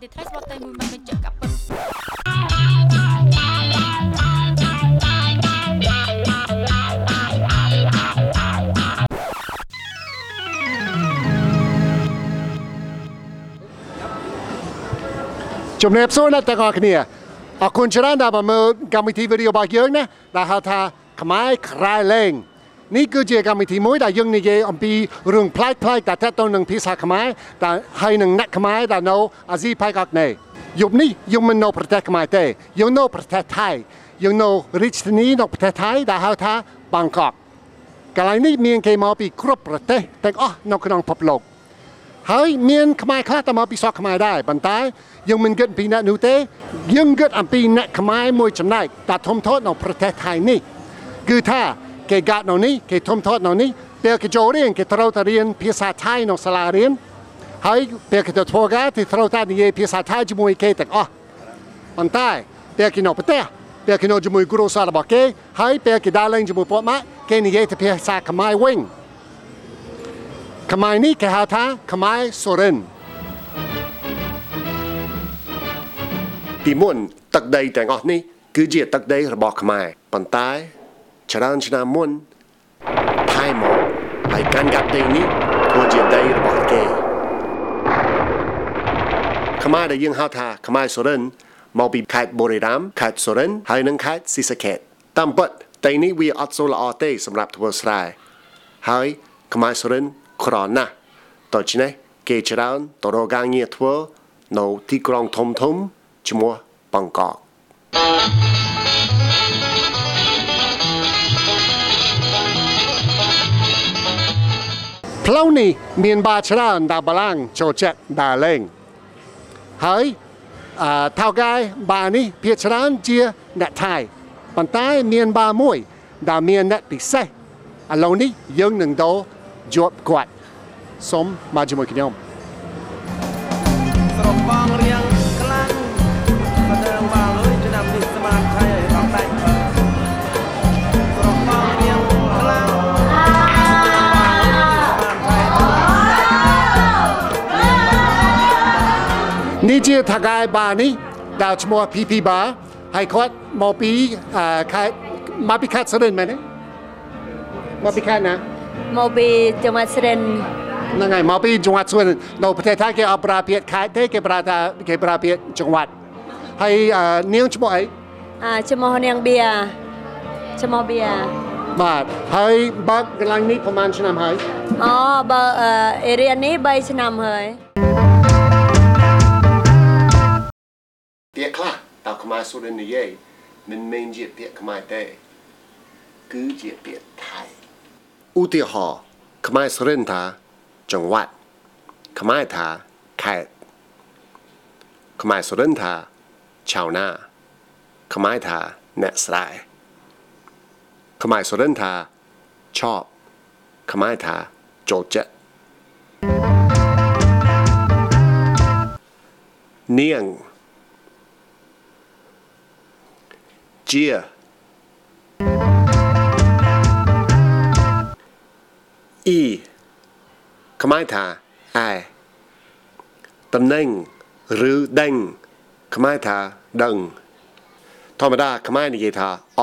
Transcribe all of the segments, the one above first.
ហ៊ីស្បតិត្រៃស្បតេមួយមិនបញ្ជាក់កាប់ពិតជំរាបសួរអ្នកទាំងអស់គ្នាអរគុណច្រើនដែលមកមើលកម្មវិធីវីដេអូរបស់យើងណាដែលហៅថាខ្មែរក្រៅលែង នេះគឺជាកម្មវិធីមួយដែលយើងនិយាយអំពីរឿងប្លែកៗដែលទាក់ទងនឹងភាសាខ្មែរដែលហើយនឹងអ្នកខ្មែរដែលនៅអាស៊ីប៉ែកអាគ្នេយ៍យប់នេះយើងមិននៅប្រទេសខ្មែរទេយើងនៅប្រទេសថៃយើងនៅរាជធានីនៅប្រទេសថៃដែលហៅថាបាងកកកន្លែងនេះមានគេមកពីគ្រប់ប្រទេសទាំងអស់នៅក្នុងពិភពលោកហើយមានខ្មែរខ្លះតែមកពីសក់ខ្មែរដែរប៉ុន្តែយើងមិនគិតអំពីអ្នកនោះទេយើងគិតអំពីអ្នកខ្មែរមួយចំណែកដែលធំធាត់នៅប្រទេសថៃនេះគឺថា គេកាត់នៅនេះគេធំធាត់នៅនេះពេលគេចូលរៀនគេត្រូវតែរៀនភាសាថៃនៅសាលារៀនហើយពេលគេទៅធ្វើការគេត្រូវតែនិយាយភាសាថៃជាមួយគេទាំងអស់ប៉ុន្តែពេលគេនៅប្រទេសពេលគេនៅជាមួយគ្រូសាស្ត្ររបស់គេហើយពេលគេដើរលេងជាមួយពួកម៉ាក់គេនិយាយតែភាសាខ្មែរវិញខ្មែរនេះគេហៅថាខ្មែរសូរិនពីមុនទឹកដីទាំងអស់នេះគឺជាទឹកដីរបស់ខ្មែរប៉ុន្តែ ច្រើនឆ្នាំមុនថៃមកហើយកាន់កាប់ដីនេះធ្វើជាដីរបស់គេខ្មែរដែលយើងហៅថាខ្មែរសូរិនមកពីខេត្តបុរីរាមខេត្តសូរិនហើយនិងខេត្តស៊ីសាខេតតាមពិតដីនេះវាអត់សូវល្អទេសម្រាប់ធ្វើស្រែហើយខ្មែរសុរិនក្រណាស់ដូច្នេះគេច្រើនទៅរកការងារធ្វើនៅទីក្រុងធំធំឈ្មោះបាងកក ផ្លូវនេះមានបាច្រើនដែលបលាំងចូលចិត្តដើរលេងហើយអឺថៅកែបានេះភាគច្រើនជាអ្នកថៃប៉ុន្តែមានបាមួយដែលមានអ្នកពិសេសឥឡូវនេះយើងនឹងទៅជាប់គាត់សូមមកជាមួយខ្ញុំ នេះជាថកាយបានេះដែលឈ្មោះ PP បាហើយគាត់មកពីខេត្តមកពីខេត្តស្រិនមែនទេមកពីខេត្តណាមកពីចង្វាត់ស្រិនហ្នឹងហើយមកពីចង្វាត់ស្រិននៅប្រទេសថៃគេអត់ប្រើពាក្យខេត្តទេគេប្រើថាគេប្រើពាក្យចង្វាត់ហើយនាងឈ្មោះអីអាឈ្មោះនាងបៀឈ្មោះបៀបាទហើយបើកកន្លែងនេះប្រហែលឆ្នាំហើយអូបើអេរីនេះ3ឆ្នាំហើយ តើខ្មែរសុរិននិយាយមិនមែនជាពាក្យខ្មែរទេគឺជាពាក្យថៃឧទាហរណ៍ខ្មែរសុរិនថាចង្វាត់ខ្មែរថាខេត្តខ្មែរសុរិនថា ឆៅណាខ្មែរថាអ្នកស្រែខ្មែរសុរិនថាឆប់ខ្មែរថាចូលចិត្តនាងជាអ៊ីខ្មែរថាអែតំណែងឬដេញខ្មែរថាដឹងធម្មតាខ្មែរនិយាយថាអ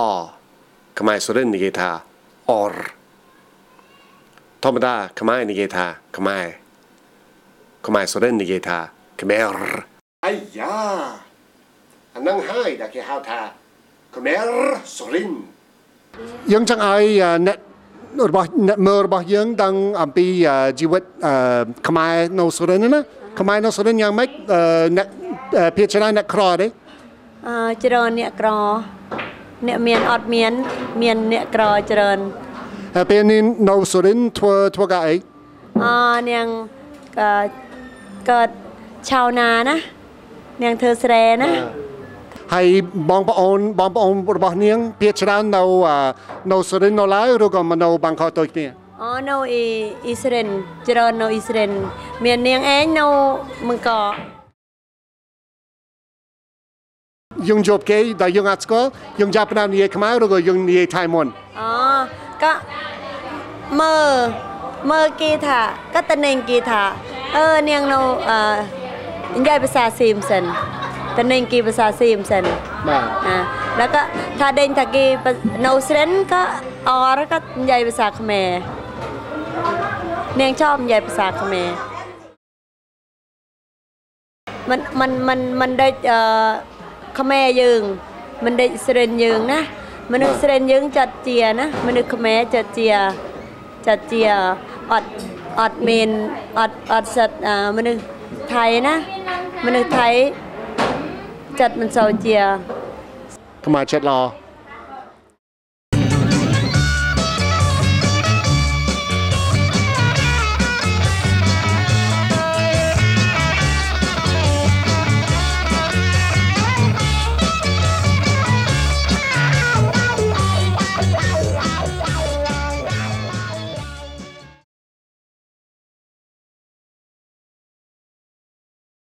ខ្មែរសុរិននិយាយថាអរធម្មតាខ្មែរនិយាយថាខ្មែរខ្មែរសុរិននិយាយថាខ្មែរអាយ៉ាអានឹងហើយដែលគេហៅថា ខ្មែរសុរិនយើងចង់ឲ្យអឺអ្នករបស់អ្នកមើលរបស់យើងដឹងអំពីអឺជីវិតអឺខ្មែរនៅសុរិនណាខ្មែរនៅសុរិនយ៉ាងម៉េចអឺអ្នកអឺភាគច្រើនអ្នកក្រទេអឺច្រើនអ្នកក្រអ្នកមានអត់មានមានអ្នកក្រច្រើនហើយពេលនេះនៅសុរិនធ្វើធ្វើការអីអនាងក៏កើតឆៅណាណានាងធ្វើស្រែណា ហើយបងប្អូនបងប្អូនរបស់នាងភាគច្រើននៅអឺនៅសុរិននៅឡើយឬក៏មកនៅបាងកកដូចគ្នាអូនៅអ៊ីអ៊ីស្រិនច្រើននៅអ៊ីស្រិនមាននាងឯងនៅមង្កកយើងជួបគេដែលយើងអត់ស្គាល់យើងចាប់ផ្ដើមនិយាយខ្មែរឬក៏យើងនិយាយថៃមុនអូក៏មើលមើលគេថាក៏តនេងគេថាអឺនាងនៅអឺនិយាយភាសាស៊ីមសិន ตนิงกีภาษาซีมเซนแล้วก็ถ้าเดินตากีโนเซนก็ออแล้ก็ใหญ่ภาษาเขมรเนียงชอบใหญ่ภาษาเขมรมันมันมันมันได้เอ่ขมรยึงมันได้เสรนยึงนะมันนึกเสรนยึงจัดเจียนะมันนึกขมรจัดเจียจัดเจียอดอดเมนอดอดสัตว์อ่ามันนึไทยนะมันนึไทย ចាត់មិនសូវជាខ្មែរចិត្តល្អ